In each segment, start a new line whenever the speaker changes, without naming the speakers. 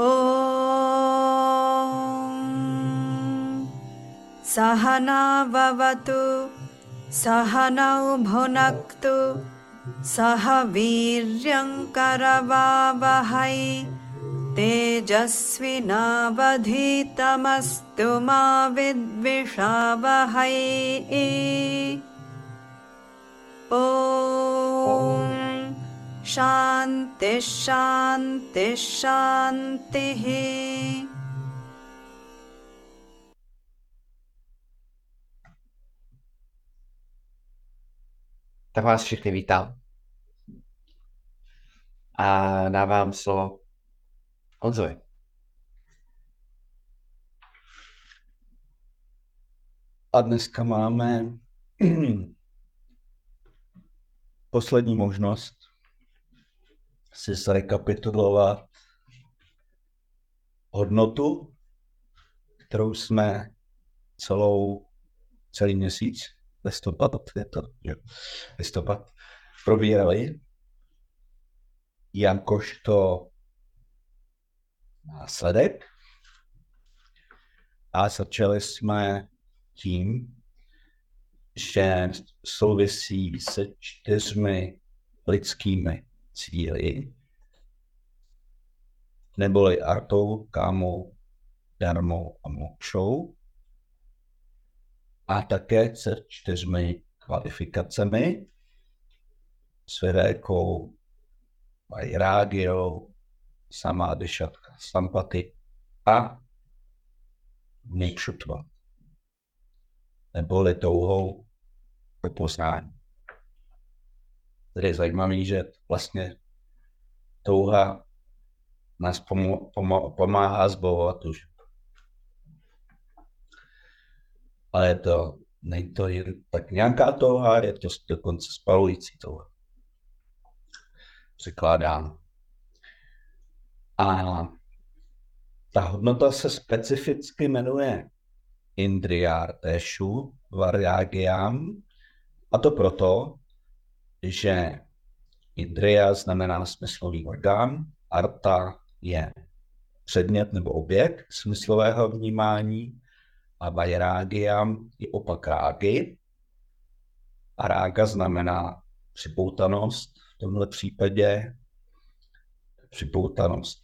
ॐ सहनाववतु सहनौ भुनक्तु सह वीर्यङ्करवावहै तेजस्विनावधीतमस्तु मा विद्विषावहै। ॐ शान्तिः शान्तिः शान्तिः
Tak vás všechny vítám. A dávám slovo Honzovi.
A dneska máme poslední možnost si zrekapitulovat hodnotu, kterou jsme celou, celý měsíc, listopad, je to, jo, listopad, probírali, jakožto následek. A začali jsme tím, že souvisí se čtyřmi lidskými cíly, neboli artou, kámou, darmou a mokšou, a také se čtyřmi kvalifikacemi, svěrékou, vajrágiou, samádyšatka, sampaty a nikšutva, neboli touhou po poznání. Tady je zajímavé, že vlastně touha nás pomo- pomo- pomáhá zbavovat tu Ale je to, není to jen tak nějaká touha, je to dokonce spalující touha. Překládáno. A ta hodnota se specificky jmenuje Indriyarteshu Varyagyam a to proto, že Indriya znamená smyslový orgán, Arta je předmět nebo objekt smyslového vnímání a Vajrágiam je opak rágy. A rága znamená připoutanost, v tomhle případě připoutanost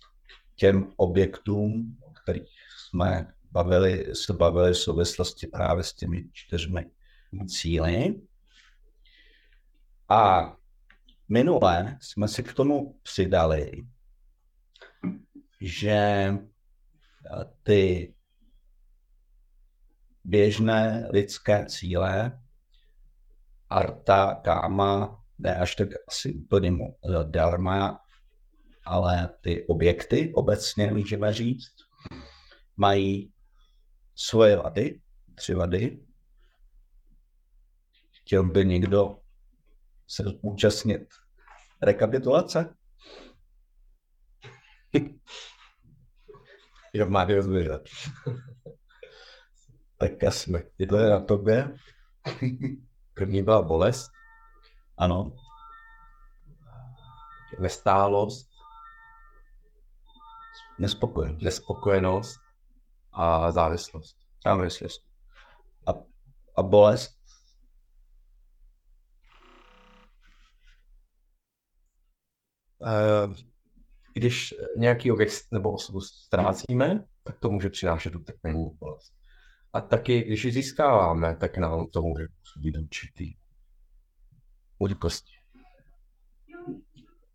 těm objektům, o kterých jsme bavili, se bavili v souvislosti právě s těmi čtyřmi cíly. A minule jsme si k tomu přidali, že ty běžné lidské cíle, arta, káma, ne až tak asi úplně dharma, ale ty objekty, obecně můžeme říct, mají svoje vady, tři vady. Chtěl by někdo se účastnit rekapitulace? jo, má rozběžet. tak jasně, je to na tobě. První byla bolest. Ano.
Nestálost,
Nespokojenost.
nespokojenost a závislost.
Závislost. A, a bolest?
Když nějaký objekt nebo osobu ztrácíme, tak to může přinášet utrpení bolest. A taky, když ji získáváme, tak nám to může působit určitý úzkosti.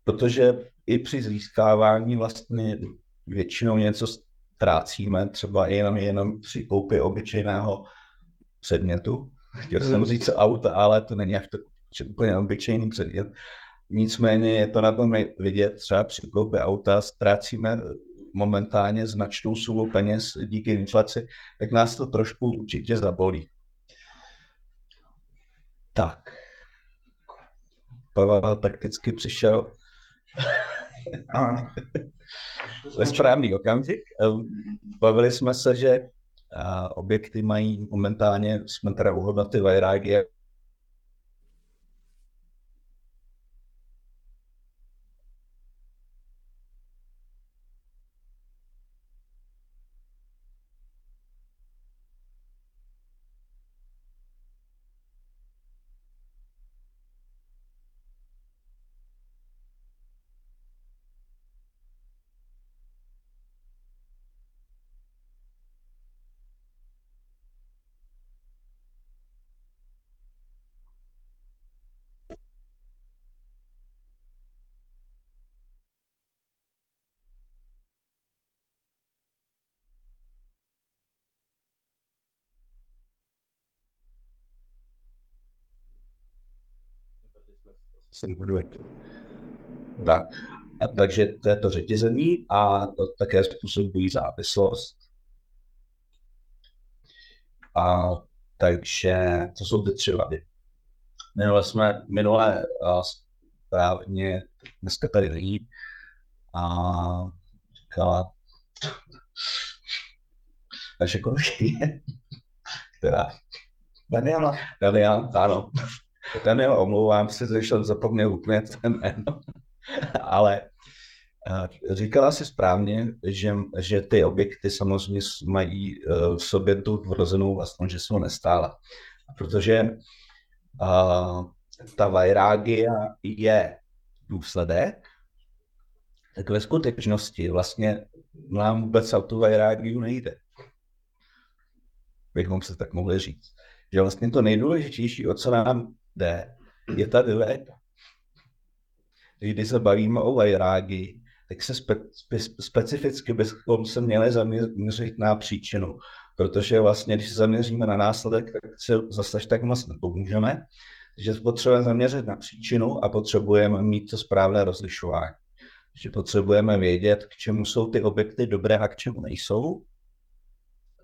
Protože i při získávání vlastně většinou něco ztrácíme, třeba jenom, jenom při koupi obyčejného předmětu. Chtěl jsem říct auta, ale to není až tak úplně obyčejný předmět. Nicméně je to na tom vidět, třeba při koupi auta ztrácíme momentálně značnou sumu peněz díky inflaci, tak nás to trošku určitě zabolí. Tak. Pavel takticky přišel ve správný okamžik. Bavili jsme se, že objekty mají momentálně, jsme teda u Tak. A takže to je to řetězení a to také způsobují závislost. A takže to jsou ty tři vady. Minule jsme, minule a správně, dneska tady není, a říkala naše kolegyně, která
Daniela.
Daniel, ano. Daniel, omlouvám se, že jsem zapomněl úplně ten jméno. Ale uh, říkala si správně, že, že ty objekty samozřejmě mají uh, v sobě tu vrozenou vlastnost, že jsou nestála. Protože uh, ta vajrágia je důsledek, tak ve skutečnosti vlastně nám vůbec o tu vajrágiu nejde. Bychom se tak mohli říct. Že vlastně to nejdůležitější, o co nám jde, je ta diléta. Když se bavíme o vajrági, tak se spe, spe, specificky bychom se měli zaměřit na příčinu. Protože vlastně, když se zaměříme na následek, tak se zase tak moc nepomůžeme. Takže potřebujeme zaměřit na příčinu a potřebujeme mít to správné rozlišování. Že potřebujeme vědět, k čemu jsou ty objekty dobré a k čemu nejsou.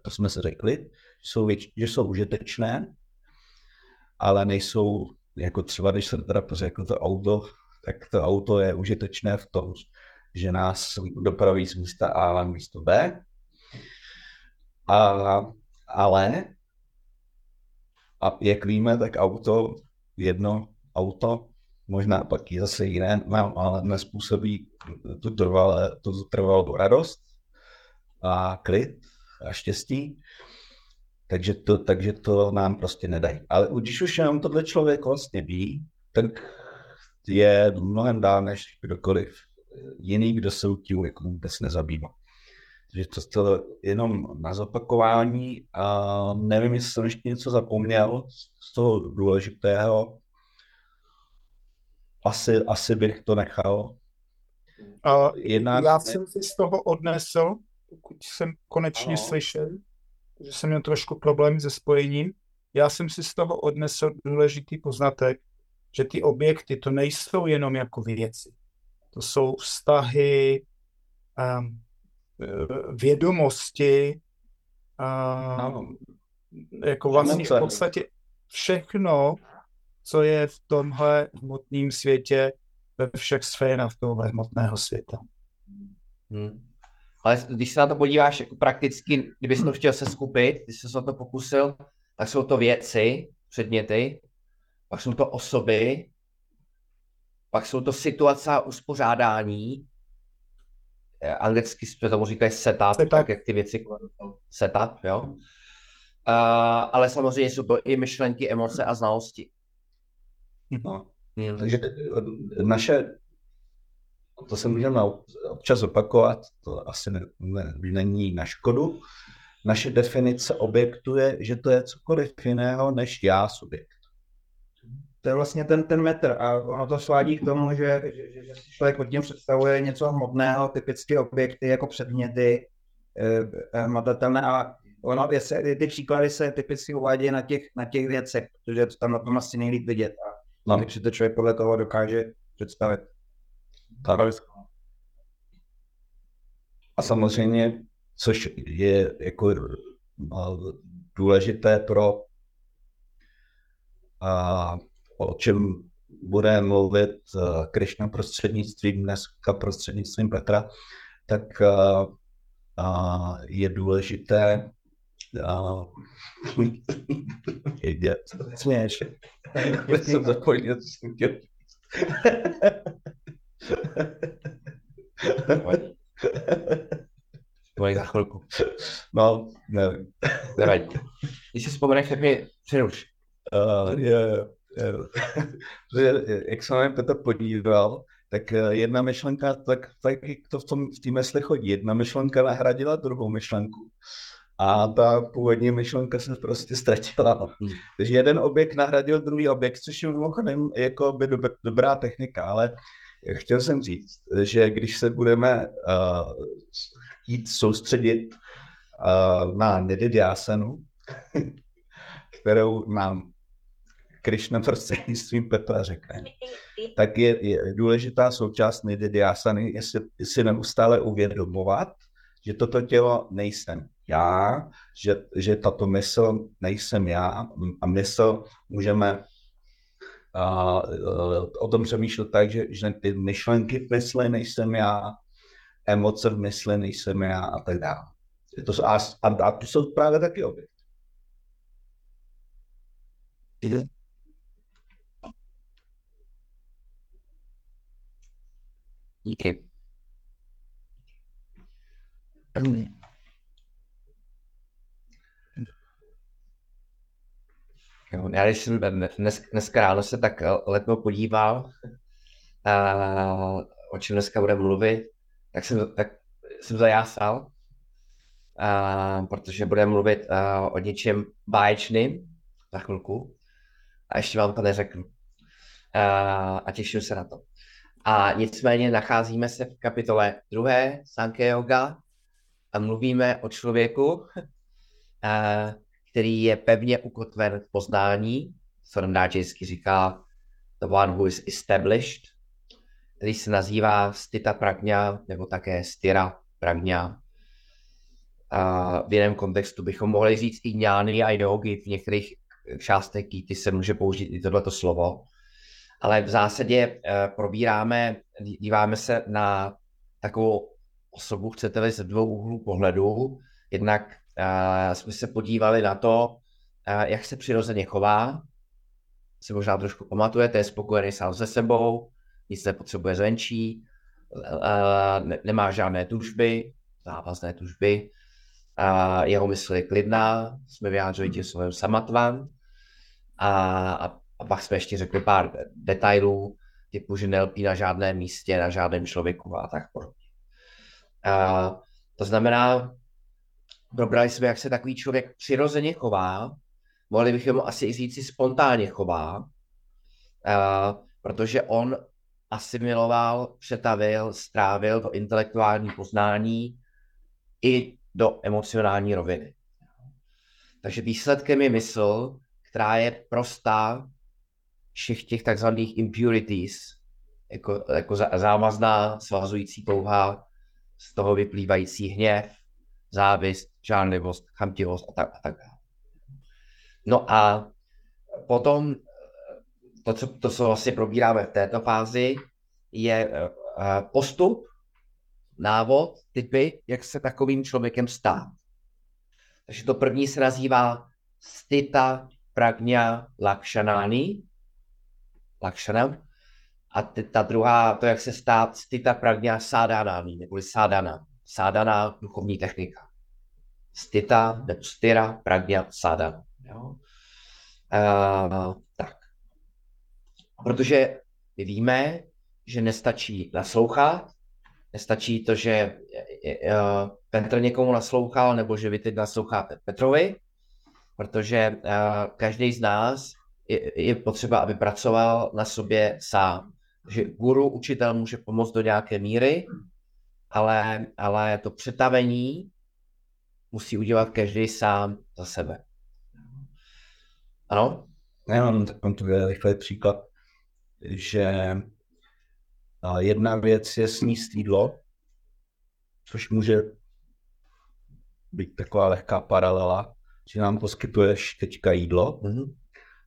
To jsme si řekli, že jsou, že jsou užitečné, ale nejsou, jako třeba když jsem teda řekl to auto, tak to auto je užitečné v tom, že nás dopraví z místa A na místo B. A, ale, a jak víme, tak auto, jedno auto, možná pak i zase jiné, mám, ale nespůsobí tu trvalé, tu trvalou radost a klid a štěstí. Takže to, takže to nám prostě nedají. Ale když už jenom tohle člověk vlastně ví, tak je mnohem dál než kdokoliv jiný, kdo se tím jako vůbec nezabývá. Takže to, to jenom na zopakování. A nevím, jestli jsem ještě něco zapomněl z toho důležitého. Asi, asi bych to nechal.
A Jedna... Já jsem si z toho odnesl, pokud jsem konečně ano. slyšel, že jsem měl trošku problém se spojením, já jsem si z toho odnesl důležitý poznatek, že ty objekty to nejsou jenom jako věci. To jsou vztahy, um, vědomosti, um, jako vlastně v podstatě všechno, co je v tomhle hmotném světě, ve všech sférách tohohle hmotného světa.
Hmm. Ale když se na to podíváš jako prakticky, kdybys to chtěl se skupit, když jsi se o to pokusil, tak jsou to věci, předměty, pak jsou to osoby, pak jsou to situace a uspořádání, eh, anglicky se tomu říkají setup, setup. tak jak ty věci setup, jo. Uh, ale samozřejmě jsou to i myšlenky, emoce a znalosti.
No. Hmm. Takže naše, to jsem měl občas opakovat, to asi ne, ne, není na škodu, naše definice objektu je, že to je cokoliv jiného než já subjekt.
To je vlastně ten, ten metr a ono to svádí k tomu, že, že, že si člověk pod tím představuje něco hmotného, typicky objekty jako předměty, eh, hmatatelné a ono, je, ty příklady se typicky uvádějí na těch, na těch věcech, protože to tam na tom asi nejlíp vidět. A No. Takže si to člověk podle toho dokáže představit.
Tak. A samozřejmě, což je jako důležité pro a, o čem bude mluvit Krišna prostřednictvím dneska prostřednictvím Petra, tak a, a, je důležité a,
Směješ.
Jsem zapomněl, chtěl.
Pojď za chvilku.
No, nevím.
Nevadí. Když si vzpomeneš, tak mi přeruš.
Uh, je, je. Protože, jak jsem na Petr podíval, tak jedna myšlenka, tak, tak to v tom v té mysli chodí. Jedna myšlenka nahradila druhou myšlenku a ta původní myšlenka se prostě ztratila. Hmm. Takže jeden objekt nahradil druhý objekt, což je mimochodem jako by dob- dobrá technika, ale chtěl jsem říct, že když se budeme uh, jít soustředit uh, na nedidiásenu, kterou nám Krishna prostřednictvím Petra řekne, tak je, je důležitá součást nididiásany, je si, si neustále uvědomovat, že toto tělo nejsem já, že, že tato mysl nejsem já a mysl můžeme a, o tom přemýšlet tak, že, že ty myšlenky v mysli nejsem já, emoce v mysli nejsem já a tak dále. To, a, a, a to jsou právě taky objekty.
Díky. Jo, já když jsem dnes, dneska ráno se tak letmo podíval, a, o čem dneska budeme mluvit, tak jsem, tak jsem zajásal, a, protože budeme mluvit a, o něčem báječným za chvilku. A ještě vám to neřeknu. A, a těším se na to. A nicméně nacházíme se v kapitole druhé Sankhya Yoga a mluvíme o člověku, a, který je pevně ukotven v poznání, co nám říká the one who is established, který se nazývá Stita Pragna nebo také Stira Pragna. A v jiném kontextu bychom mohli říct i ňány a yogi v některých částech kýty se může použít i tohleto slovo. Ale v zásadě uh, probíráme, díváme se na takovou osobu, chcete-li, ze dvou úhlů pohledu. Jednak jsme se podívali na to, jak se přirozeně chová, se možná trošku pamatujete, je spokojený sám se sebou, nic nepotřebuje zvenčí, ne, nemá žádné tužby, závazné tužby, uh, jeho mysl je klidná, jsme vyjádřili tím slovem samatvan. A, a, a pak jsme ještě řekli pár detailů, typu, že nelpí na žádném místě, na žádném člověku a tak podobně. Uh, to znamená, probrali jsme, jak se takový člověk přirozeně chová, mohli bychom mu asi i říct si spontánně chová, uh, protože on asimiloval, přetavil, strávil to intelektuální poznání i do emocionální roviny. Takže výsledkem je mysl, která je prostá všech těch takzvaných impurities, jako, jako závazná, svazující pouhá, z toho vyplývající hněv, závist, žánlivost, chamtivost a tak, a tak dále. No a potom to, co, to, co vlastně probíráme v této fázi, je eh, postup, návod, typy, jak se takovým člověkem stát. Takže to první se nazývá stita pragna lakshanani, lakshanam, a ta druhá, to jak se stát stita pragna sádanami, neboli sádana. Sádana, duchovní technika. Stita, nebo styra, pragna, sádana. Jo? Uh, tak. Protože my víme, že nestačí naslouchat, nestačí to, že uh, Petr někomu naslouchal, nebo že vy teď nasloucháte Petrovi, protože uh, každý z nás je, je potřeba, aby pracoval na sobě sám. Že guru, učitel může pomoct do nějaké míry, ale, ale to přetavení musí udělat každý sám za sebe. Ano?
Já mám takový rychlý příklad, že jedna věc je sníst jídlo, což může být taková lehká paralela, že nám poskytuješ teďka jídlo, mm-hmm.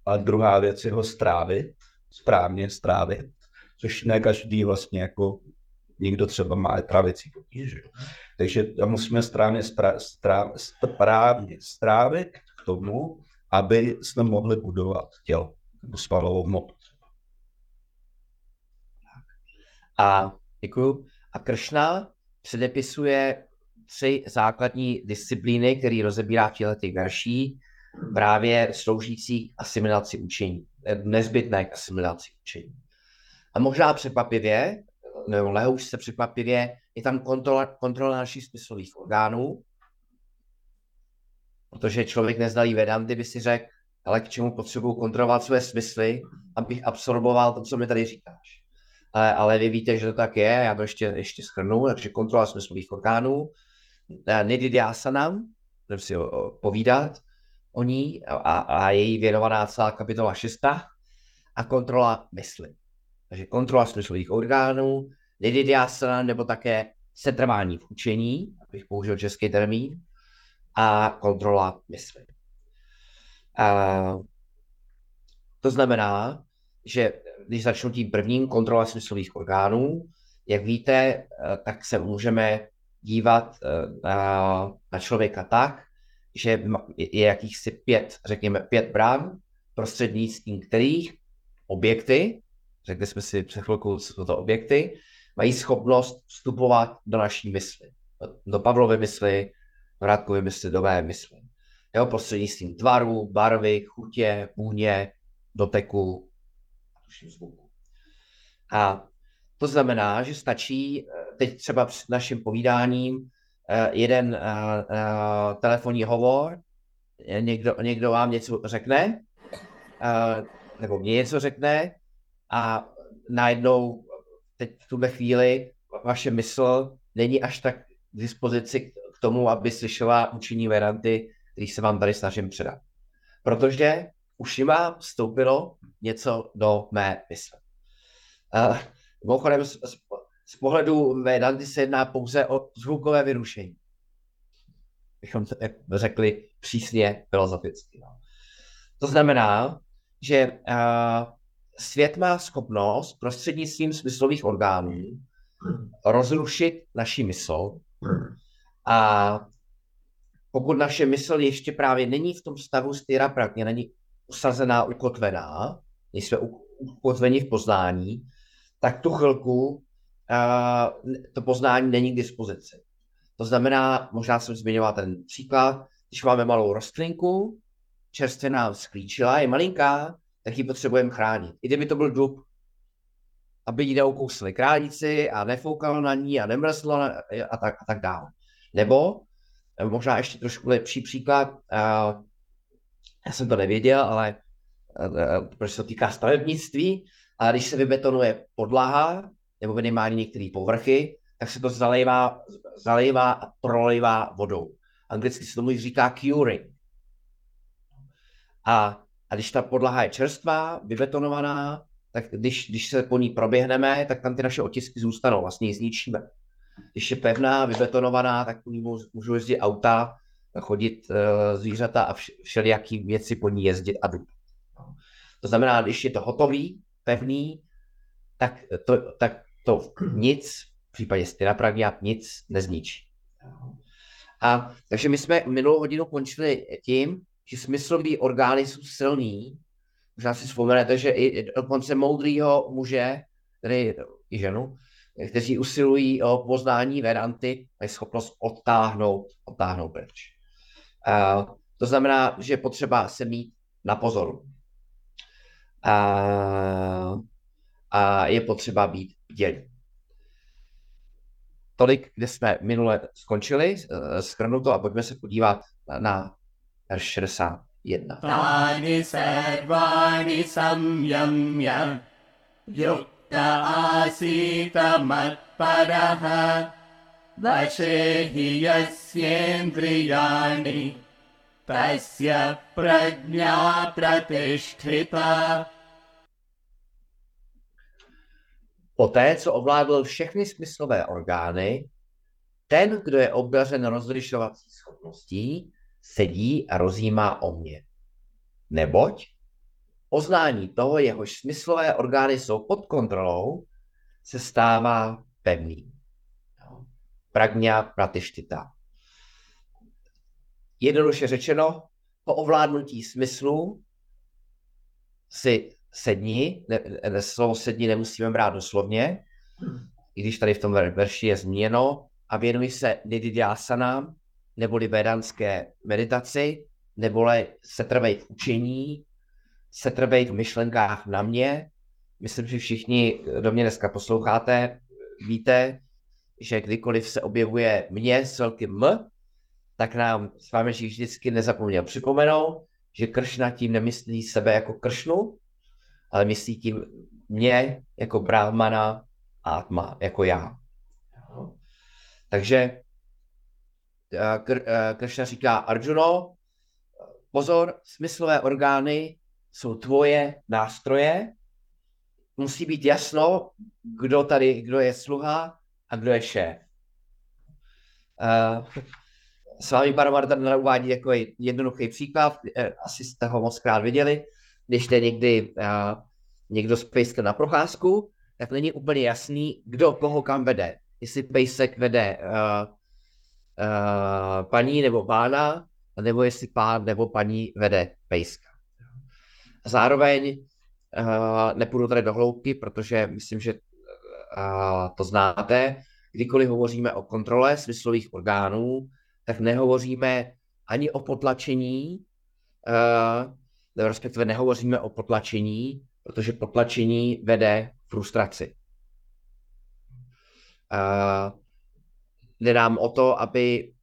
a druhá věc je ho strávit, správně strávit, což ne každý vlastně jako někdo třeba má travicí potíže. Takže musíme správně, správně, správně strávit k tomu, aby jsme mohli budovat tělo nebo svalovou hmotu.
A děkuju. A Kršna předepisuje tři základní disciplíny, které rozebírá v těchto těch verší, právě sloužící k asimilaci učení, nezbytné k asimilaci učení. A možná překvapivě, nebo lehouž se překvapivě, je tam kontrola, kontrola našich smyslových orgánů, protože člověk neznalý Vedanty by si řekl, ale k čemu potřebuji kontrolovat své smysly, abych absorboval to, co mi tady říkáš ale, ale vy víte, že to tak je, já to ještě, ještě schrnu, takže kontrola smyslových orgánů, nididyasanam, budeme si povídat, o ní a, a její věnovaná celá kapitola 6 a kontrola mysli. Takže kontrola smyslových orgánů, nididhyasana nebo také setrvání v učení, abych použil český termín, a kontrola mysli. A to znamená, že když začnu tím prvním, kontrola smyslových orgánů, jak víte, tak se můžeme dívat eh, na, na člověka tak, že je jakýchsi pět, řekněme, pět brán, prostřednictvím kterých objekty, řekli jsme si před chvilkou, co to objekty, mají schopnost vstupovat do naší mysli. Do Pavlovy mysli, Vrátkovy mysli, do mé mysli. Jo, prostřednictvím tvaru, barvy, chutě, vůně, doteku, tuším zvuku. A to znamená, že stačí eh, teď třeba před naším povídáním eh, jeden uh, telefonní hovor, někdo, někdo vám něco řekne, nebo mě něco řekne a najednou teď v tuhle chvíli vaše mysl není až tak k dispozici k tomu, aby slyšela učení veranty, který se vám tady snažím předat. Protože už jim vstoupilo něco do mé mysle. Uh, mimochodem, z, z, z pohledu Vedanty se jedná pouze o zvukové vyrušení. Bychom to řekli přísně filozoficky. No. To znamená, že uh, svět má schopnost prostřednictvím smyslových orgánů rozrušit naši mysl a pokud naše mysl ještě právě není v tom stavu styra prakně, není usazená, ukotvená, nejsme ukotveni v poznání, tak tu chvilku uh, to poznání není k dispozici. To znamená, možná jsem zmiňoval ten příklad, když máme malou rostlinku, čerstvě nám sklíčila, je malinká, tak ji potřebujeme chránit. I kdyby to byl dub, aby ji neukousli králíci a nefoukalo na ní a nemrzlo a tak, a tak dále. Nebo možná ještě trošku lepší příklad, já jsem to nevěděl, ale proč se to týká stavebnictví, ale když se vybetonuje podlaha, nebo minimálně některé povrchy, tak se to zalejvá, zalejvá a prolejvá vodou. Anglicky se tomu říká curing. A a když ta podlaha je čerstvá, vybetonovaná, tak když, když se po ní proběhneme, tak tam ty naše otisky zůstanou, vlastně ji zničíme. Když je pevná, vybetonovaná, tak po ní můžou jezdit auta, chodit uh, zvířata a všelijaký věci po ní jezdit a jít. To znamená, když je to hotový, pevný, tak to, tak to nic, v případě styrapragnia, nic nezničí. A takže my jsme minulou hodinu končili tím, že smyslové orgány jsou silný. Možná si vzpomenete, že i dokonce moudrýho muže, tedy i ženu, kteří usilují o poznání Vedanty, mají schopnost odtáhnout, odtáhnout pryč. To znamená, že je potřeba se mít na pozoru. Uh, a je potřeba být dělí. Tolik, kde jsme minule skončili, uh, to a pojďme se podívat na verš 61. Táni serváni samyamya yukta asita matparaha vašehi yasyendriyani tasya prajna pratishtita Poté, co ovládl všechny smyslové orgány, ten, kdo je obdařen rozlišovací schopností, sedí a rozjímá o mě. Neboť poznání toho, jehož smyslové orgány jsou pod kontrolou, se stává pevný. Pragňa pratištita. Jednoduše řečeno, po ovládnutí smyslu si sedni, ne, ne, slovo sedni nemusíme brát doslovně, i když tady v tom verši je změno, a věnuj se nididyasanám, neboli vedanské meditaci, neboli setrvej v učení, setrvej v myšlenkách na mě. Myslím, že všichni, kdo mě dneska posloucháte, víte, že kdykoliv se objevuje mě s velkým M, tak nám s vámi vždycky nezapomněl připomenout, že Kršna tím nemyslí sebe jako Kršnu, ale myslí tím mě jako Brahmana a Atma, jako já. Takže Eh, Kršna říká Arjuno, pozor, smyslové orgány jsou tvoje nástroje, musí být jasno, kdo tady, kdo je sluha a kdo je šéf. Uh, s vámi Baromar tady uvádí jako jednoduchý příklad, eh, asi jste ho moc krát viděli, když jde někdy uh, někdo z Pejska na procházku, tak není úplně jasný, kdo koho kam vede. Jestli Pejsek vede uh, uh, paní nebo pána, nebo jestli pán nebo paní vede Pejska. Zároveň uh, nepůjdu tady do hloubky, protože myslím, že uh, to znáte. Kdykoliv hovoříme o kontrole smyslových orgánů, tak nehovoříme ani o potlačení, uh, respektive nehovoříme o potlačení, protože potlačení vede frustraci. Uh, jde nám o to, aby,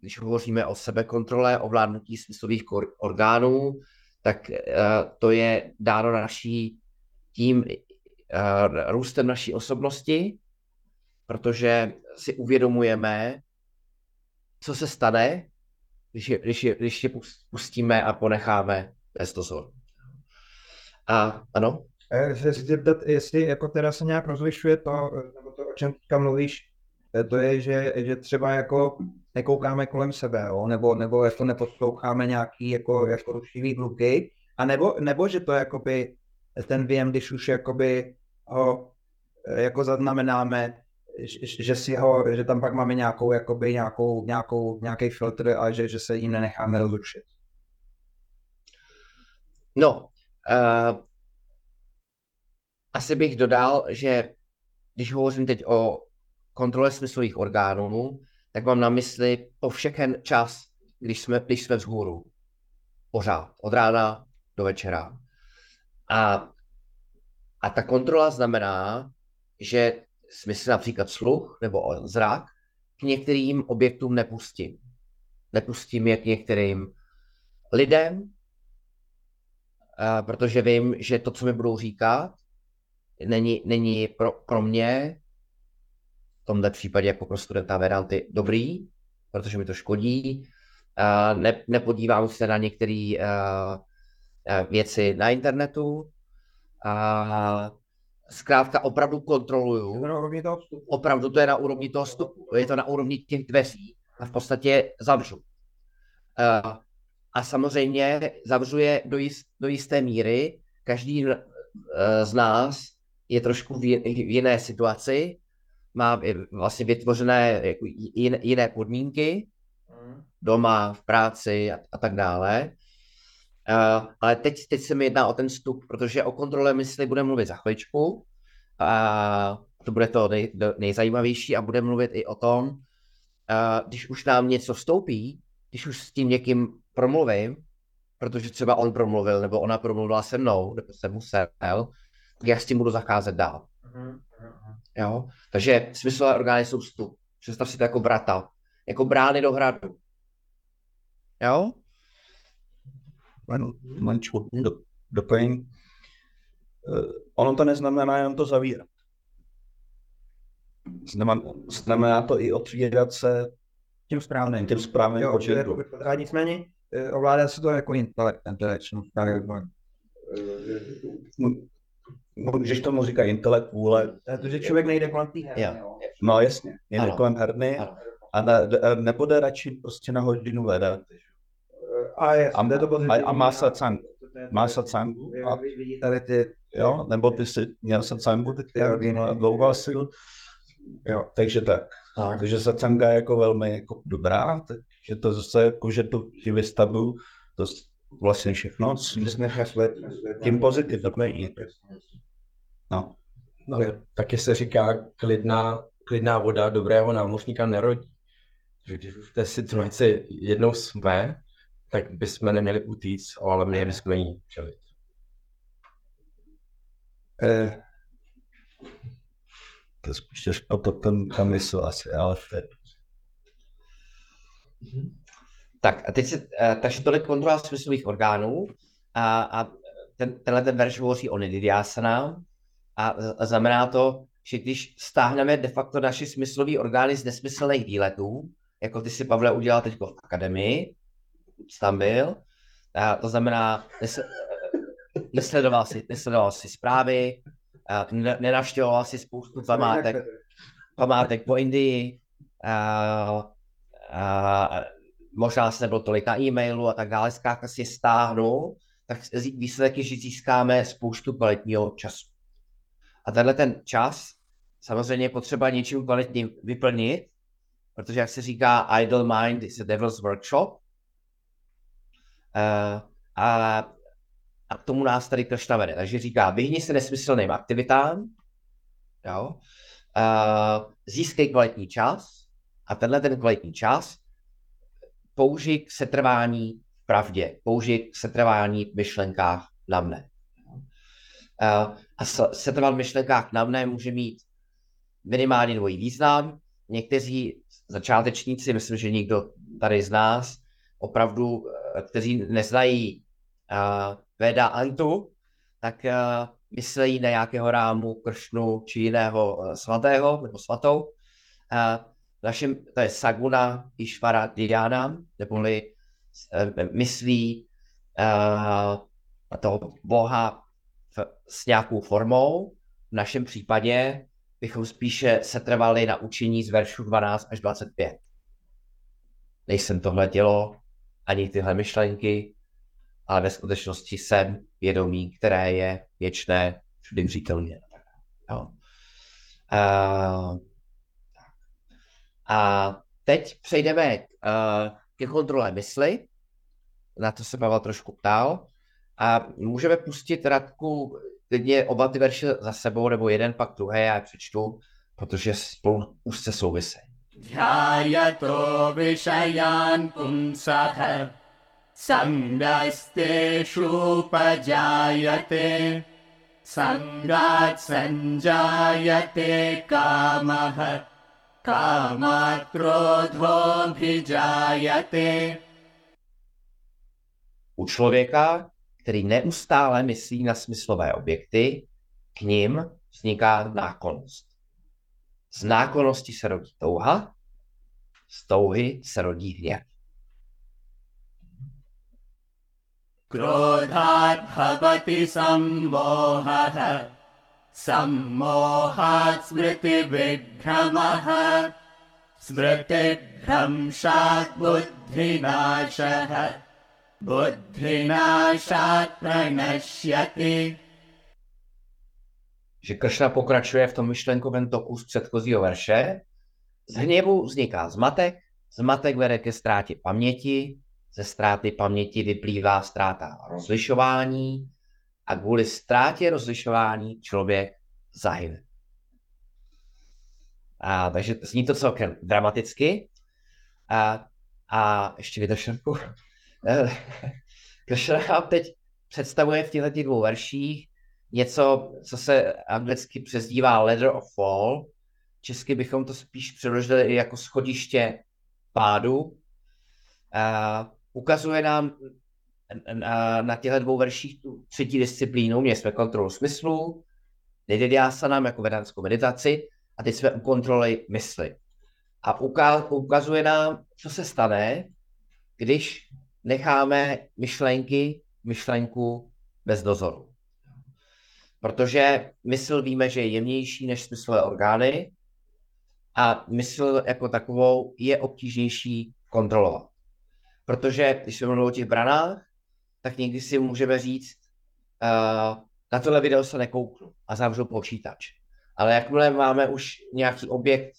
když hovoříme o sebekontrole, ovládnutí smyslových orgánů, tak uh, to je dáno naší tím uh, růstem naší osobnosti, protože si uvědomujeme, co se stane, když je, když je, když je pustíme a ponecháme testosteron. A ano?
Se chci zeptat, jestli jako teda se nějak rozlišuje to, nebo to, o čem teďka mluvíš, eh, to je, že, že třeba jako nekoukáme kolem sebe, jo? Nebo, nebo jako neposloucháme nějaký jako, jako rušivý hluky, a nebo, nebo že to jakoby ten věm, když už jakoby ho eh, jako zaznamenáme, že si ho, že tam pak máme nějakou, jakoby nějakou, nějakou, nějaký filtr a že, že se jim nenecháme rozrušit.
No, uh, asi bych dodal, že když hovořím teď o kontrole smyslových orgánů, tak mám na mysli po všechen čas, když jsme, když jsme vzhůru. Pořád. Od rána do večera. A, a ta kontrola znamená, že smysl například sluch nebo zrak k některým objektům nepustím. Nepustím je k některým lidem, protože vím, že to, co mi budou říkat, není, není pro, pro mě v tomto případě jako pro studenta Vedanty dobrý, protože mi to škodí. A ne, nepodívám se na některé věci na internetu. A zkrátka opravdu kontroluju.
To na úrovni toho vstupu.
Opravdu to je na úrovni toho vstupu. Je to na úrovni těch dveří a v podstatě zavřu. Uh, a samozřejmě zavřu je do, jist, do jisté míry. Každý uh, z nás je trošku v, v jiné situaci, má vlastně vytvořené jako jiné, jiné podmínky doma, v práci a, a tak dále. Uh, ale teď, teď se mi jedná o ten vstup, protože o kontrole mysli budeme mluvit za chviličku. A to bude to nej, nejzajímavější a budeme mluvit i o tom, uh, když už nám něco vstoupí, když už s tím někým promluvím, protože třeba on promluvil, nebo ona promluvila se mnou, nebo jsem musel, tak já s tím budu zacházet dál. Jo? Takže smyslové orgány jsou vstup. Představ si to jako brata, jako brány do hradu. Jo?
manču do, doplnění. Uh, ono to neznamená jenom to zavírat. Znamená, znamená to i otvírat se
tím správným.
Tím správným
jo,
početku.
A nicméně eh, ovládá se to jako intelekt, intelektual.
Můžeš tomu říkat intelekt, vůle.
To, že člověk nejde kolem té
herny, jo.
No jasně, nejde
Ano.
kolem herny
Ano.
a ne, nebude radši prostě na hodinu vedat.
A,
A-
to pozitivní,
a- a má
je-
Má satsangu a
tady ty,
jo, nebo ty jsi měl satsangu, ty ty
Jo,
měl dlouho sil. Jo, takže tak.
Tak.
Takže satsanga je jako velmi jako dobrá, takže to zase jako, že to ti vystavu, to vlastně všechno, tím pozitivně. No,
No, taky se říká klidná, klidná voda dobrého námořníka nerodí. Takže když už v té situaci jednou jsme, tak bychom neměli utíct, ale měli bychom jí čelit.
eh, to je spíš o to ten, ten mysl asi, ale to je
Tak a teď se, eh, takže tolik kontrola smyslových orgánů a, a ten, tenhle ten verš hovoří o nididiásana a, a znamená to, že když stáhneme de facto naše smyslové orgány z nesmyslných výletů, jako ty si Pavle udělal teď v akademii, tam byl, A to znamená, nes, nesledoval, si, nesledoval si zprávy, a ne, nenavštěvoval si spoustu památek, památek po Indii, a, a, možná se nebyl tolik na e-mailu a tak dále, zkrátka si je stáhnu, tak výsledek je, že získáme spoustu kvalitního času. A tenhle ten čas samozřejmě je potřeba něčím kvalitním vyplnit, protože jak se říká, idle mind is a devil's workshop. Uh, a, a k tomu nás tady Kršna vede. Takže říká, vyhni se nesmyslným aktivitám, jo? Uh, získej kvalitní čas a tenhle ten kvalitní čas použij k setrvání v pravdě, použij k setrvání v myšlenkách na mne. Uh, a setrvat v myšlenkách na mne může mít minimálně dvojí význam. Někteří začátečníci, myslím, že někdo tady z nás, opravdu, eh, kteří neznají uh, Veda Antu, tak myslejí na nějakého rámu, kršnu či jiného svatého nebo svatou. Našem, to je Saguna Ishvara Dhyana, neboli myslí toho boha s nějakou formou. V našem případě bychom spíše setrvali na učení z veršu 12 až 25. Nejsem tohle tělo, ani tyhle myšlenky, ale ve skutečnosti jsem vědomí, které je věčné, všudy přítelně. Jo. Uh, a teď přejdeme uh, ke kontrole mysli. Na to se Pavel trošku ptal. A můžeme pustit Radku klidně oba ty verše za sebou, nebo jeden pak druhý, já je přečtu, protože spolu úzce
souvisí. Dhyato Vishayan Pumsah Sangasteshupajayate Sangat kamatro dvom Kamatrodhobhijayate
U člověka který neustále myslí na smyslové objekty, k ním vzniká náklonost. Z náklonosti se rodí touha, z touhy se rodí hněv.
क्रोधात् भवति सम्मोहः सम्मोहात् स्मृतिविभ्रमः स्मृतिभ्रंशात् बुद्धिनाशः बुद्धिनाशात् प्रणश्यति
Že Kršna pokračuje v tom myšlenkovém toku z předchozího verše. Z hněvu vzniká zmatek, zmatek vede ke ztrátě paměti, ze ztráty paměti vyplývá ztráta rozlišování a kvůli ztrátě rozlišování člověk zahyne. A, takže zní to celkem dramaticky. A, a ještě vydržku. Kršna teď představuje v těchto dvou verších něco, co se anglicky přezdívá ladder of fall. Česky bychom to spíš přeložili jako schodiště pádu. A ukazuje nám na, na těchto dvou verších tu třetí disciplínu. Měli jsme kontrolu smyslu, nám jako vedanskou meditaci a teď jsme u kontroly mysli. A ukazuje nám, co se stane, když necháme myšlenky, myšlenku bez dozoru. Protože mysl víme, že je jemnější než smyslové orgány a mysl jako takovou je obtížnější kontrolovat. Protože když se mluvíme o těch branách, tak někdy si můžeme říct, uh, na tohle video se nekouknu a zavřu počítač. Ale jakmile máme už nějaký objekt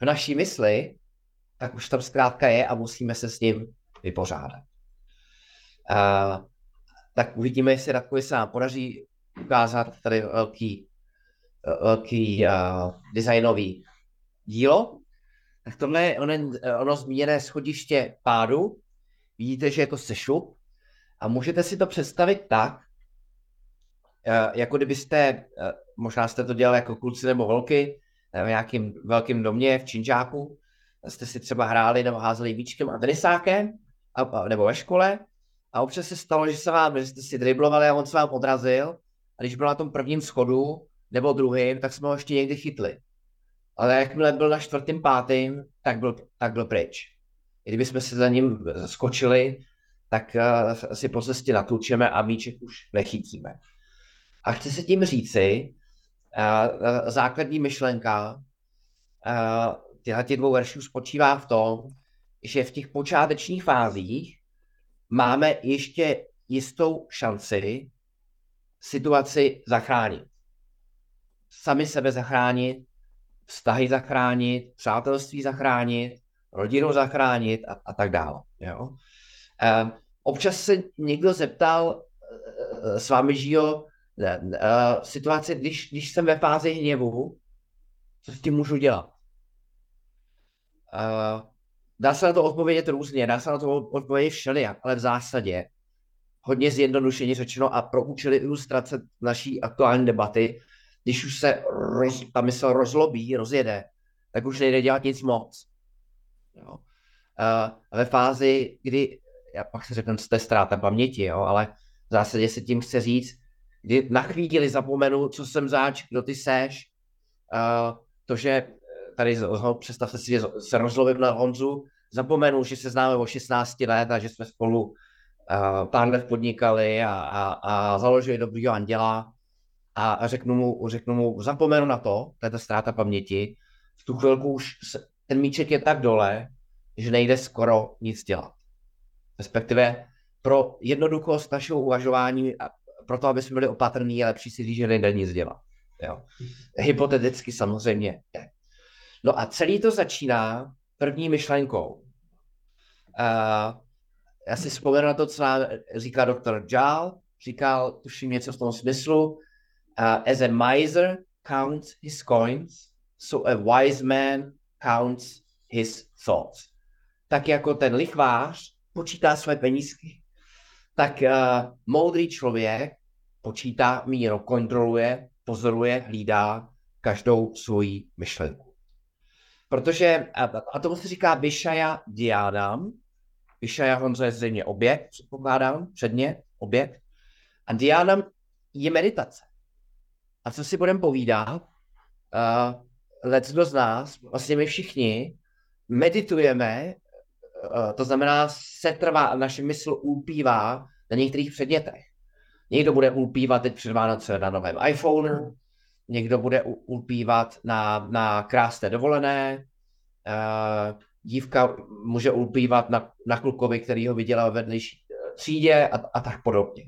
v naší mysli, tak už tam zkrátka je a musíme se s ním vypořádat. Uh, tak uvidíme, jestli Radkovi se nám podaří ukázat tady velký, velký uh, designový dílo. Tak tohle je ono, ono zmíněné schodiště pádu. Vidíte, že je to sešup. A můžete si to představit tak, jako kdybyste, možná jste to dělali jako kluci nebo holky, v nějakým velkým domě v Činžáku, jste si třeba hráli nebo házeli víčkem a tenisákem, a, a, nebo ve škole, a občas se stalo, že se vám, že jste si driblovali a on se vám odrazil, a když byl na tom prvním schodu, nebo druhým, tak jsme ho ještě někdy chytli. Ale jakmile byl na čtvrtým, pátým, tak byl, tak byl pryč. I kdybychom se za ním skočili, tak uh, si po cestě natlučeme a míček už nechytíme. A chci se tím říci, uh, základní myšlenka uh, těchto těch dvou veršů spočívá v tom, že v těch počátečních fázích máme ještě jistou šanci situaci zachránit. Sami sebe zachránit, vztahy zachránit, přátelství zachránit, rodinu zachránit a, a tak dále. Jo? Uh, občas se někdo zeptal uh, s vámi, Žio, uh, situace, když, když jsem ve fázi hněvu, co s tím můžu dělat? Uh, dá se na to odpovědět různě, dá se na to odpovědět všelijak, ale v zásadě hodně zjednodušeně řečeno a pro účely ilustrace naší aktuální debaty, když už se roz, ta mysl rozlobí, rozjede, tak už nejde dělat nic moc. Jo. Uh, ve fázi, kdy, já pak se řeknu, to je ztráta paměti, jo, ale v zásadě se tím chce říct, kdy na chvíli zapomenu, co jsem zač, kdo ty seš, uh, to, že tady představte si, že se rozlovím na Honzu, zapomenu, že se známe o 16 let a že jsme spolu uh, pár let podnikali a, a, a založili dobrýho anděla a, a řeknu, mu, řeknu mu, zapomenu na to, to je ta ztráta paměti, v tu chvilku už se, ten míček je tak dole, že nejde skoro nic dělat. Respektive pro jednoduchost našeho uvažování a proto, aby jsme byli opatrní, je lepší si říct, že nejde nic dělat. Jo. Hypoteticky samozřejmě je. No a celý to začíná první myšlenkou. Uh, já si vzpomenu na to, co nám říká doktor Jal, říkal, tuším něco v tom smyslu, uh, as a miser counts his coins, so a wise man counts his thoughts. Tak jako ten lichvář počítá své penízky, tak uh, moudrý člověk počítá míru, kontroluje, pozoruje, hlídá každou svoji myšlenku. Protože, a, tomu se říká Bishaya Dianam, Bishaya Honzo je zřejmě objekt, předpokládám, předně, objekt. A Dianam je meditace. A co si budeme povídat, uh, let z nás, vlastně my všichni, meditujeme, uh, to znamená, se trvá, naše mysl ulpívá na některých předmětech. Někdo bude ulpívat teď před Vánoce na novém iPhoneu, někdo bude ulpívat na, na krásné dovolené, uh, dívka může ulpívat na, na klukovi, který ho viděla ve vedlejší eh, třídě a, a tak podobně.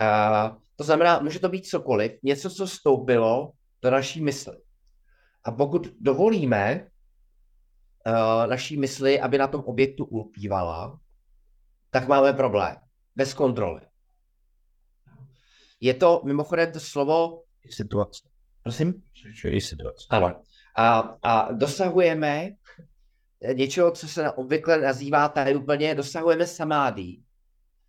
Uh, to znamená, může to být cokoliv, něco, co stoupilo do naší mysli. A pokud dovolíme uh, naší mysli, aby na tom objektu ulpívala, tak máme problém. Bez kontroly. Je to mimochodem to slovo...
Situace.
Prosím?
Je situace.
Ano. A, a dosahujeme něčeho, co se obvykle nazývá tady úplně, dosahujeme samády.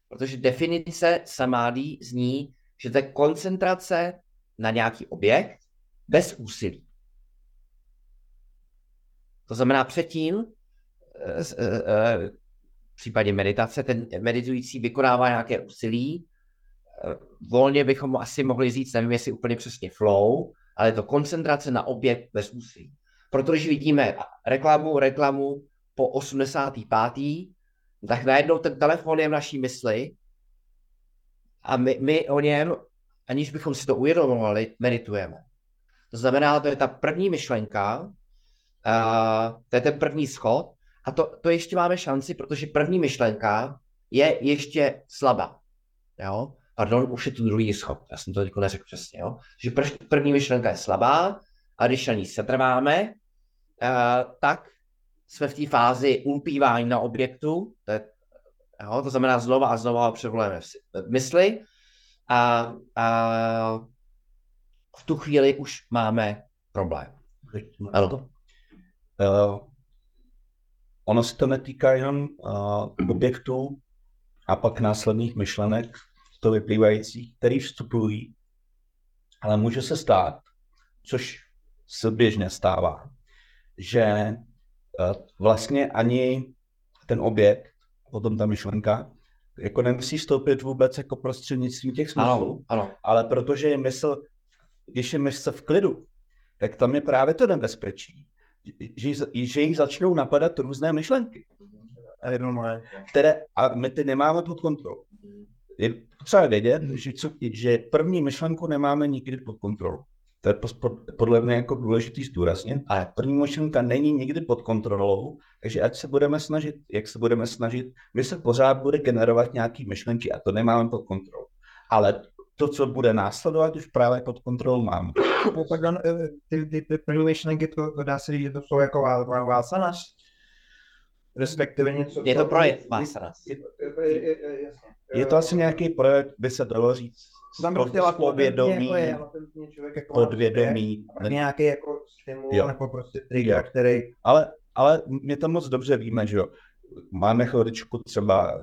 Protože definice samády zní, že to je koncentrace na nějaký objekt bez úsilí. To znamená předtím, eh, eh, eh, v případě meditace, ten meditující vykonává nějaké úsilí, volně bychom asi mohli říct, nevím jestli úplně přesně flow, ale to koncentrace na objekt bez úsilí. Protože vidíme reklamu, reklamu po 85. tak najednou ten telefon je v naší mysli a my, my o něm, aniž bychom si to uvědomovali, meditujeme. To znamená, to je ta první myšlenka, uh, to je ten první schod a to, to ještě máme šanci, protože první myšlenka je ještě slabá. Jo? Pardon, už je to druhý schod. Já jsem to teď neřekl přesně. Jo? Že první myšlenka je slabá a když na ní setrváme, uh, tak jsme v té fázi ulpívání na objektu, to, je, jo, to znamená znova a znova převolujeme v mysli a, a v tu chvíli už máme problém. Ano.
Uh, ono se to netýká jenom uh, objektů a pak následných myšlenek, to vyplývajících, který vstupují, ale může se stát, což se běžně stává, že eh, vlastně ani ten objekt, potom ta myšlenka, jako nemusí stoupit vůbec jako prostřednictvím těch smyslů,
ano, ano.
ale protože je mysl, když je mysl v klidu, tak tam je právě to nebezpečí, že, že jich začnou napadat různé myšlenky. Které, a my ty nemáme pod kontrolou. Je potřeba vědět, že, co, že první myšlenku nemáme nikdy pod kontrolou. To je podle mě jako důležitý zdůraznit. Ale první myšlenka není nikdy pod kontrolou, takže ať se budeme snažit, jak se budeme snažit, my se pořád bude generovat nějaký myšlenky a to nemáme pod kontrolou. Ale to, co bude následovat, už právě pod kontrolou máme.
No, tak on, eh, ty, ty, ty první myšlenky, to, dá se říct, že to jsou jako vá- vá- vásanas. Respektive něco.
Je to projev Vasanas.
Je, je, je, je, jasně.
Je to asi nějaký projekt, by se dalo říct, podvědomí, podvědomí.
nějaký jako stimul,
Jo.
nebo prostě trigger, který
Ale, ale my to moc dobře víme, že jo. Máme chviličku třeba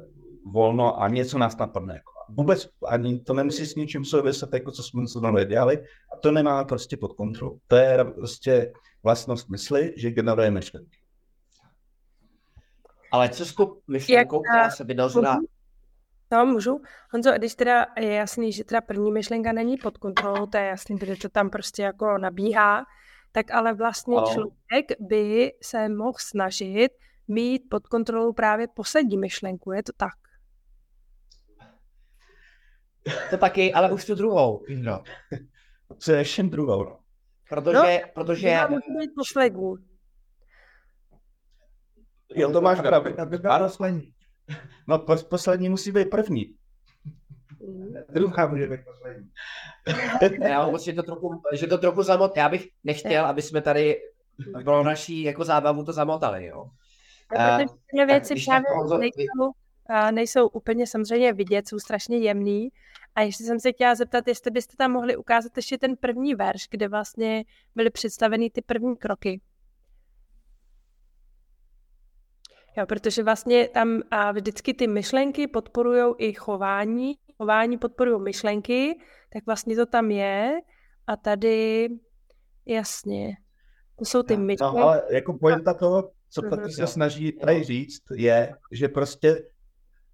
volno a něco nás napadne. Jako. Vůbec ani to nemusí s ničím souviset, jako co jsme se tam dělali, a to nemáme prostě pod kontrolou. To je prostě vlastnost mysli, že generuje myšlenky.
Ale co s tou myšlenkou, která
eh,
se vynořila?
můžu? No, můžu. Honzo, když teda je jasný, že teda první myšlenka není pod kontrolou, to je jasný, protože to tam prostě jako nabíhá, tak ale vlastně
Ano.
člověk by se mohl snažit mít pod kontrolou právě poslední myšlenku, je to tak?
To taky, ale už tu druhou. No.
Především druhou. No.
Protože, protože
Druhá může být poslední.
Jo, to máš pravdu. Ano.
poslední.
No, pos- poslední musí být první.
Druhá může být poslední.
já že to trochu, že to trochu zamot. Já bych nechtěl, aby jsme tady pro naší jako zábavu to zamotali, jo. Eh,
protože tyhle věci právě
vy-
nejsou, a nejsou úplně samozřejmě vidět, jsou strašně jemný. A ještě jsem se chtěla zeptat, jestli byste tam mohli ukázat ještě ten první verš, kde vlastně byly představeny ty první kroky. Jo, protože vlastně tam a vždycky ty myšlenky podporují i chování, chování podporují myšlenky, tak vlastně to tam je a tady jasně, to jsou ty
No,
myšlenky.
ale jako pointa toho, co
Mhm.
taky se snaží tady říct, je, že prostě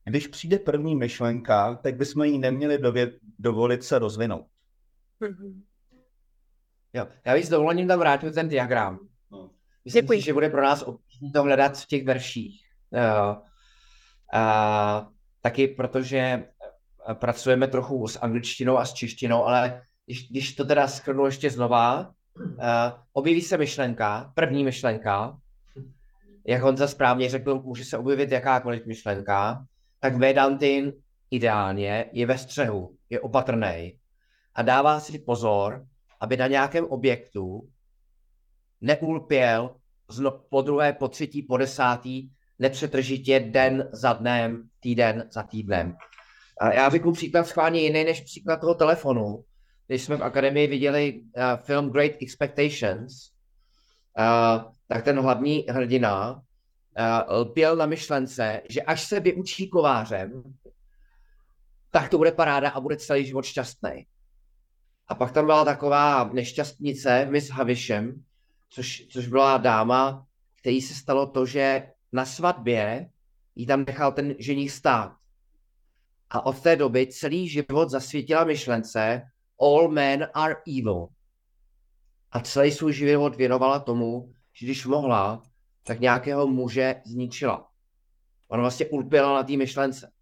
když přijde první myšlenka, tak bychom jí neměli dově- dovolit se rozvinout.
Mhm.
Jo, já bych s dovolením tam vrátil ten diagram.
No.
Myslím
Děkuji.
si, že bude pro nás to hledat v těch verších. A, taky protože eh, pracujeme trochu s angličtinou a s češtinou, ale když, když to teda skrnu ještě znova, uh, objeví se myšlenka, první myšlenka, jak Honza správně řekl, může se objevit jakákoliv myšlenka, tak Vedantin ideálně je ve střehu, je opatrný a dává si pozor, aby na nějakém objektu neulpěl zno, po druhé, po třetí, po desátý, nepřetržitě den za dnem, týden za týdnem. A já bych příklad schválně jiný než příklad toho telefonu. Když jsme v akademii viděli uh, film Great Expectations, uh, tak ten hlavní hrdina uh, lpěl na myšlence, že až se vyučí kovářem, tak to bude paráda a bude celý život šťastný. A pak tam byla taková nešťastnice, Miss Havisham, což, což byla dáma, který se stalo to, že na svatbě jí tam nechal ten ženich stát. A od té doby celý život zasvětila myšlence All men are evil. A celý svůj život věnovala tomu, že když mohla, tak nějakého muže zničila. Ona vlastně ulpěla na té myšlence.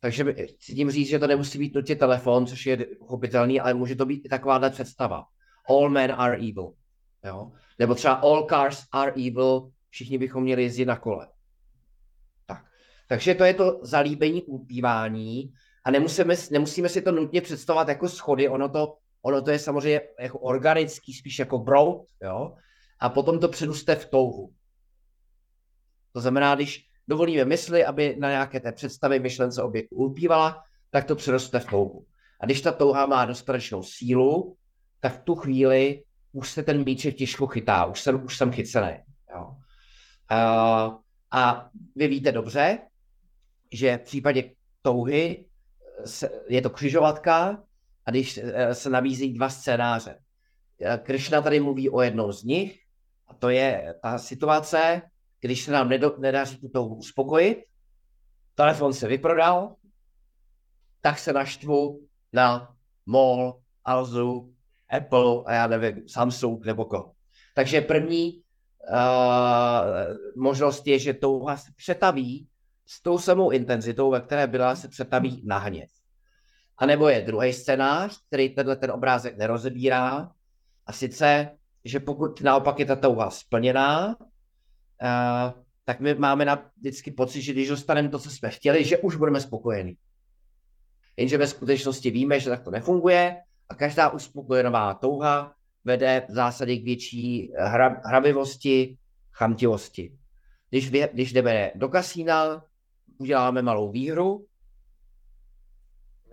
Takže chci tím říct, že to nemusí být nutně telefon, což je pochopitelný, ale může to být i takováhle představa. All men are evil. Jo? Nebo třeba all cars are evil, všichni bychom měli jezdit na kole. Tak. Takže to je to zalíbení ulpívání a nemusíme, nemusíme si to nutně představovat jako schody, ono to, ono to je samozřejmě jako organický, spíš jako broud, jo? a potom to předuste v touhu. To znamená, když dovolíme mysli, aby na nějaké té představy myšlence objektu ulpívala, tak to přeroste v touhu. A když ta touha má dostatečnou sílu, tak v tu chvíli už se ten míček těžko chytá, už jsem, už jsem chycený. Jo. A, a vy víte dobře, že v případě touhy se, je to křižovatka a když eh, se nabízí dva scénáře. Eh, Krishna tady mluví o jednom z nich a to je ta situace, když se nám nedo, nedaří tu touhu uspokojit, telefon se vyprodal, tak se naštvu na MOL, Alzu, Apple a já nevím, Samsung nebo koho. Takže první možnost je, že touha se přetaví s tou samou intenzitou, ve které byla, se přetaví na hněv. A nebo je druhý scénář, který tenhle ten obrázek nerozebírá, a sice, že pokud naopak je ta touha splněná, uh, tak my máme na vždycky pocit, že když dostaneme to, co jsme chtěli, že už budeme spokojení. Jenže ve skutečnosti víme, že tak to nefunguje a každá uspokojenová touha vede v zásadě k větší hra, hrabivosti, chamtivosti. Když, vě, když jdeme do kasína, uděláme malou výhru,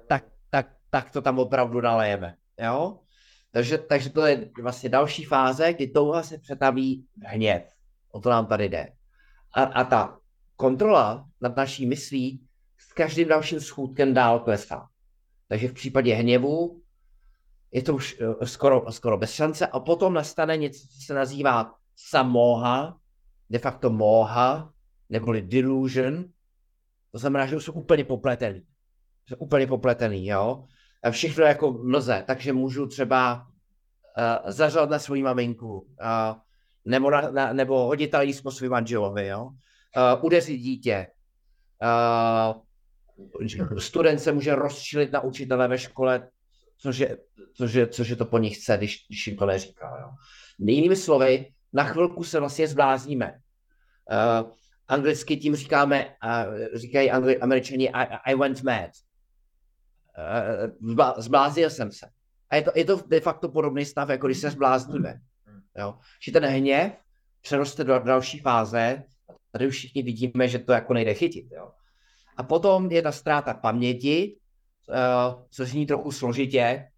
tak, tak, tak to tam opravdu nalejeme. Jo? Takže, takže to je vlastně další fáze, kdy touha se přetaví v hněv. O to nám tady jde. A, a ta kontrola nad naší myslí s každým dalším schůdkem dál klesá. Takže v případě hněvu je to už uh, skoro, skoro bez šance a potom nastane něco, co se nazývá samoha, de facto moha, neboli delusion. To znamená, že jsou úplně popletený. Jsou úplně popletený, jo. A všechno jako mlze, takže můžu třeba uh, zařvat na svou maminku, uh, nebo, na, na, nebo hodit po svým manželovi, jo. Uh, udeřit dítě. Uh, student se může rozčilit na učitele ve škole, což je, což je, což je to po nich chce, když, když jim to neříká. Jo. Jinými slovy, na chvilku se vlastně zblázníme. Uh, anglicky tím říkáme, uh, říkají angli, američani, I, I went mad. Uh, zbláznil jsem se. A je to, je to de facto podobný stav, jako když se zblázníme. Jo. Že ten hněv přeroste do další fáze, tady už všichni vidíme, že to jako nejde chytit. Jo. A potom je ta ztráta paměti, uh, co zní trochu složitě,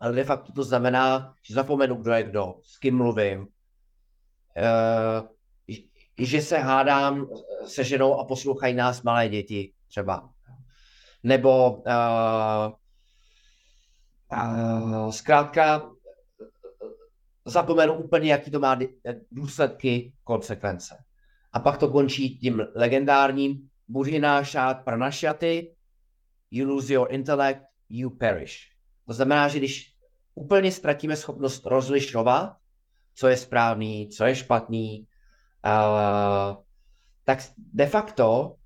ale de facto to znamená, že zapomenu, kdo je kdo, s kým mluvím, uh, že se hádám se ženou a poslouchají nás malé děti třeba. Nebo uh, uh, zkrátka zapomenu úplně, jaký to má důsledky, konsekvence. A pak to končí tím legendárním Buřinášát pranašaty, you lose your intellect, you perish. To znamená, že když úplně ztratíme schopnost rozlišovat, co je správný, co je špatný, uh, tak de facto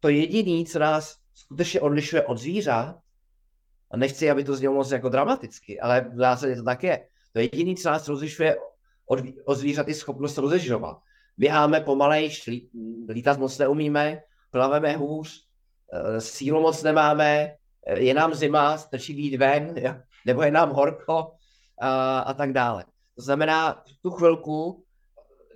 to jediné, co nás skutečně odlišuje od zvířat, a nechci, aby to znělo moc jako dramaticky, ale v zásadě to tak je. To jediné, co nás rozlišuje od, od zvířat, je schopnost rozlišovat. Běháme pomalej, lítat moc neumíme, plaveme hůř, sílu moc nemáme, eh, je nám zima, stačí výjít ven, nebo je nám horko a, a tak dále. To znamená, v tu chvilku,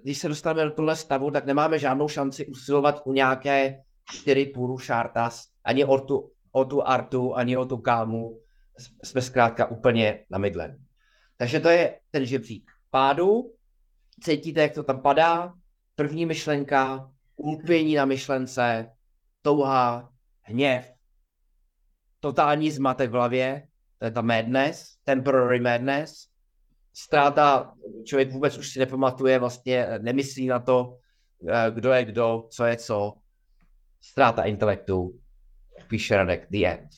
když se dostaneme do tohle stavu, tak nemáme žádnou šanci usilovat u nějaké čtyři půru šártas, ani o tu, o tu artu, ani o tu kámu. Jsme zkrátka úplně na mydlen. Takže to je ten žebřík pádu. Cítíte, jak to tam padá. První myšlenka, ulpění na myšlence, touha, hněv, totální zmatek v hlavě, to je ta madness, temporary madness, ztráta, člověk vůbec už si nepamatuje, vlastně nemyslí na to, eh, kdo je kdo, co je co, ztráta intelektu, píše Radek, the end.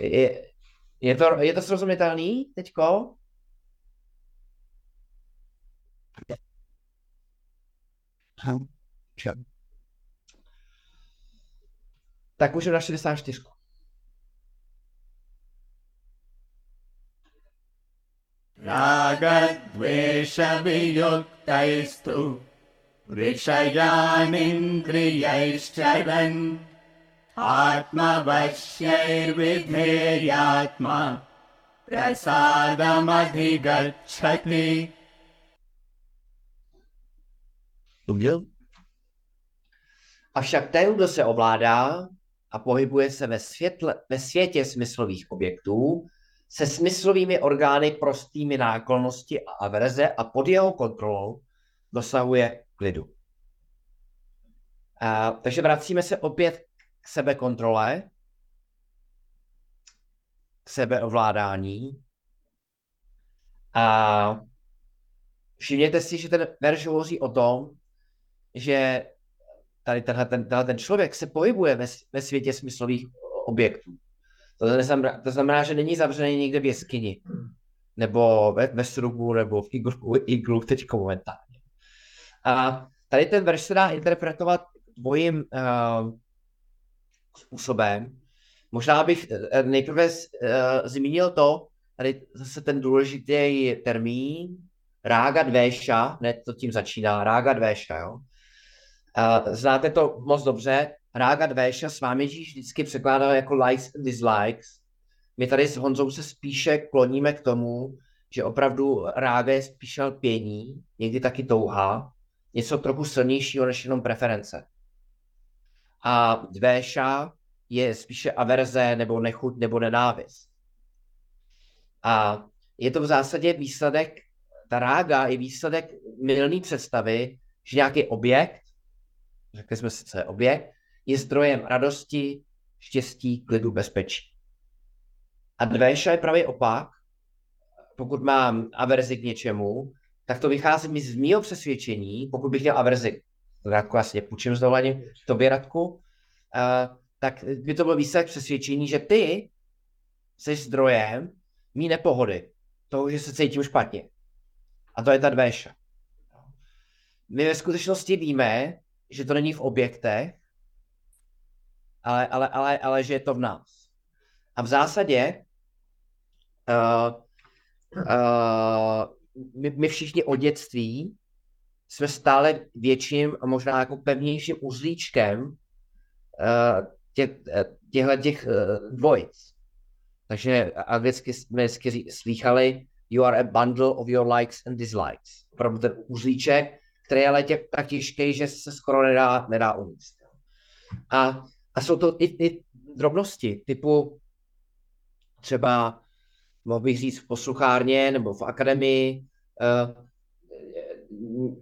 Je, je to, je to srozumitelný teďko? Tak už je na 64.
रागद्वेषवियुक्तैस्तु विषयानिन्द्रियैश्चरन् आत्मवश्यैर्विधेयात्मा प्रसादमधिगच्छति
Avšak ten, kdo se ovládá a pohybuje se ve, světle, ve světě smyslových objektů, se smyslovými orgány prostými náklonosti a averze a pod jeho kontrolou dosahuje klidu. A, takže vracíme se opět k sebekontrole, k sebeovládání. A všimněte si, že ten verš hovoří o tom, že tady tenhle ten, tenhle ten člověk se pohybuje ve, ve světě smyslových objektů. To znamená, to znamená, že není zavřený někde v jeskyni. nebo ve, ve Srubu, nebo v Iglu, Iglu teď momentálně. A tady ten verš se dá interpretovat dvojím uh, způsobem. Možná bych uh, nejprve uh, zmínil to, tady zase ten důležitý termín, Rága Dvéša, ne to tím začíná, Rága Dvéša, jo. Uh, znáte to moc dobře, Rága Dvéša s vámi vždycky překládal jako likes and dislikes. My tady s Honzou se spíše kloníme k tomu, že opravdu rága je spíše lpění, někdy taky touha, něco trochu silnějšího než jenom preference. A dvéša je spíše averze nebo nechuť nebo nenávist. A je to v zásadě výsledek, ta rága je výsledek milný představy, že nějaký objekt, řekli jsme si, co je zdrojem radosti, štěstí, klidu, bezpečí. A dvéša je právě opak. Pokud mám averzi k něčemu, tak to vychází mi z mého přesvědčení, pokud bych měl averzi, Radku, asi půjčím s dovolením tobě, Radku, uh, tak by to byl výsledek přesvědčení, že ty jsi zdrojem mý nepohody, toho, že se cítím špatně. A to je ta dvéša. My ve skutečnosti víme, že to není v objektech, ale, ale, ale, ale že je to v nás. A v zásadě uh, uh, my, my všichni od dětství jsme stále větším a možná jako pevnějším uzlíčkem uh, těch, těchto těch uh, dvojic. Takže anglicky jsme slýchali you are a bundle of your likes and dislikes. Opravdu ten uzlíček, který je tě, tak těžký, že se skoro nedá, nedá umíst. A, a jsou to i, i drobnosti, typu třeba mohl bych říct v posluchárně nebo v akademii, eh,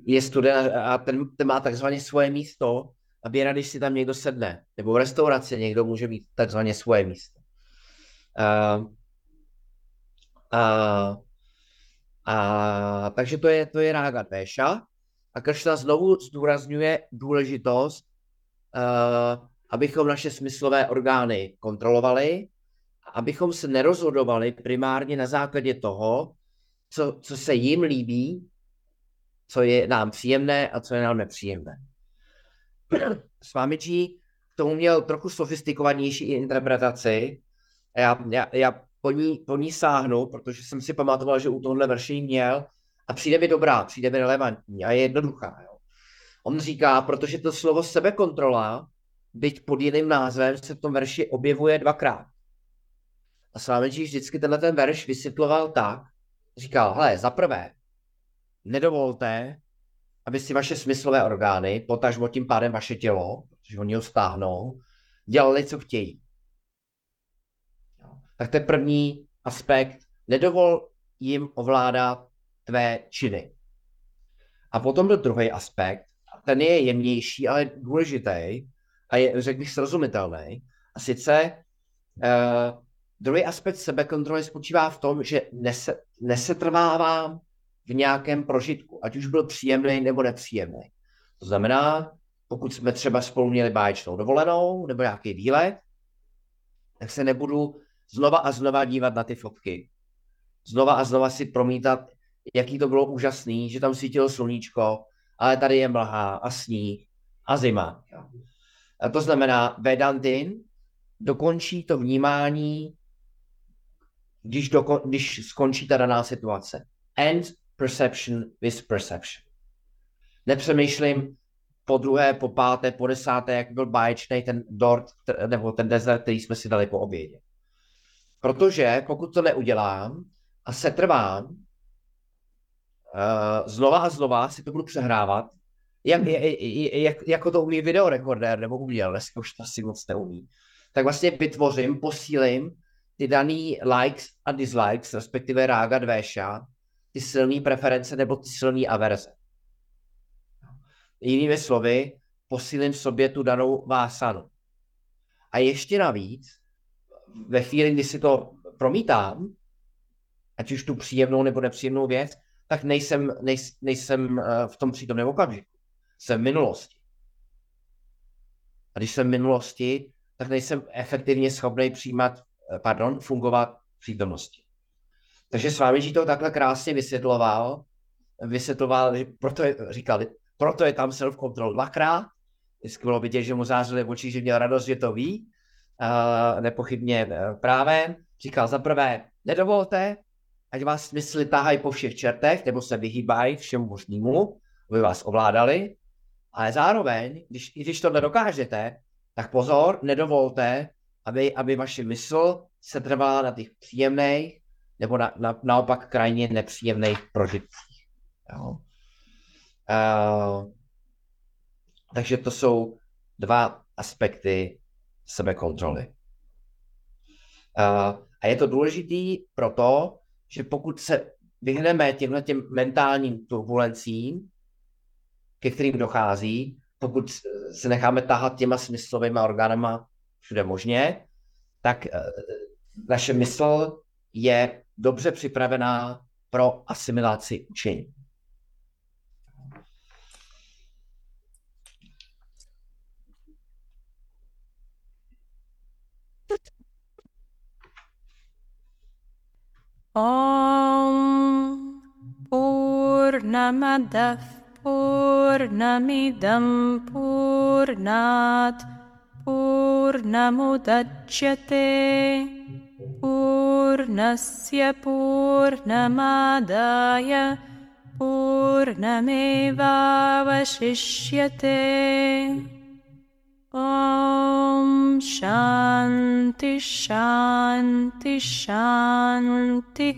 je student a ten, ten má takzvaně svoje místo a běra, když si tam někdo sedne. Nebo v restauraci někdo může mít takzvaně svoje místo. A, a, a, takže to je, to je Rága Péša. A Kršna znovu zdůrazňuje důležitost, uh, abychom naše smyslové orgány kontrolovali abychom se nerozhodovali primárně na základě toho, co, co se jim líbí, co je nám příjemné a co je nám nepříjemné. Swamiji k tomu měl trochu sofistikovanější interpretaci. Já, já, já po, ní, po ní sáhnu, protože jsem si pamatoval, že u tohohle verši měl a přijde mi dobrá, přijde mi relevantní a je jednoduchá. Jo. On říká, protože to slovo sebekontrola, byť pod jiným názvem, se v tom verši objevuje dvakrát. A Slámenčík vždycky tenhle ten verš vysvětloval tak, říkal, hele, za prvé, nedovolte, aby si vaše smyslové orgány, potažmo tím pádem vaše tělo, protože oni ho stáhnou, dělali, co chtějí. Tak ten první aspekt, nedovol jim ovládat tvé činy. A potom byl druhý aspekt, ten je jemnější, ale důležitý a je, řekl bych, srozumitelný. A sice uh, Druhý aspekt sebekontroly spočívá v tom, že nese, nesetrvávám v nějakém prožitku, ať už byl příjemný nebo nepříjemný. To znamená, pokud jsme třeba spolu měli báječnou dovolenou nebo nějaký výlet, tak se nebudu znova a znova dívat na ty fotky. Znova a znova si promítat, jaký to bylo úžasný, že tam svítilo sluníčko, ale tady je mlha a sníh a zima. A to znamená, Vedantin dokončí to vnímání když, doko- když skončí ta daná situace. End perception with perception. Nepřemýšlím po druhé, po páté, po desáté, jak byl báječný ten dort, nebo ten dezert, který jsme si dali po obědě. Protože pokud to neudělám a se trvám, uh, znova a znova si to budu přehrávat, jak, jak, jako to umí videorekordér, nebo uměl, dneska už to asi moc neumí, tak vlastně vytvořím, posílím ty daný likes a dislikes, respektive rága dvéša, ty silné preference nebo ty silné averze. Jinými slovy, posílím sobě tu danou vásanu. A ještě navíc, ve chvíli, kdy si to promítám, ať už tu příjemnou nebo nepříjemnou věc, tak nejsem, nejsem, nejsem eh, v tom přítomném okamžiku. Jsem v minulosti. A když jsem v minulosti, tak nejsem efektivně schopný přijímat Eh, pardon, fungovat v přítomnosti. Takže Svámičí to takhle krásně vysvětloval, vysvětloval, proto je, říkal, proto je tam self-control dvakrát, vždycky bylo vidět, že mu zářily oči, že měl radost, že to ví, uh, nepochybně právě. Říkal za prvé, nedovolte, ať vás smysly tahají po všech čertech, nebo se vyhýbají všemu možnému, aby vás ovládali, ale zároveň, když, i když tohle dokážete, tak pozor, nedovolte, aby, aby vaše mysl se trvala na těch příjemných nebo na, na, naopak krajně nepříjemných prožitcích. Jo. Uh, takže to jsou dva aspekty sebekontroly. Uh, a je to důležitý proto, že pokud se vyhneme těmhle těm mentálním turbulencím, ke kterým dochází, pokud se necháme tahat těma smyslovými orgánama všude možně, tak uh, naše mysl je dobře připravená pro asimilaci učení.
ॐ पूर्णमदः पूर्णमिदं पूर्णात् पूर्णमुदच्यते। पूर्णस्य पूर्णमादाय पूर्णमेवावशिष्यते। Om Shanti Shanti Shanti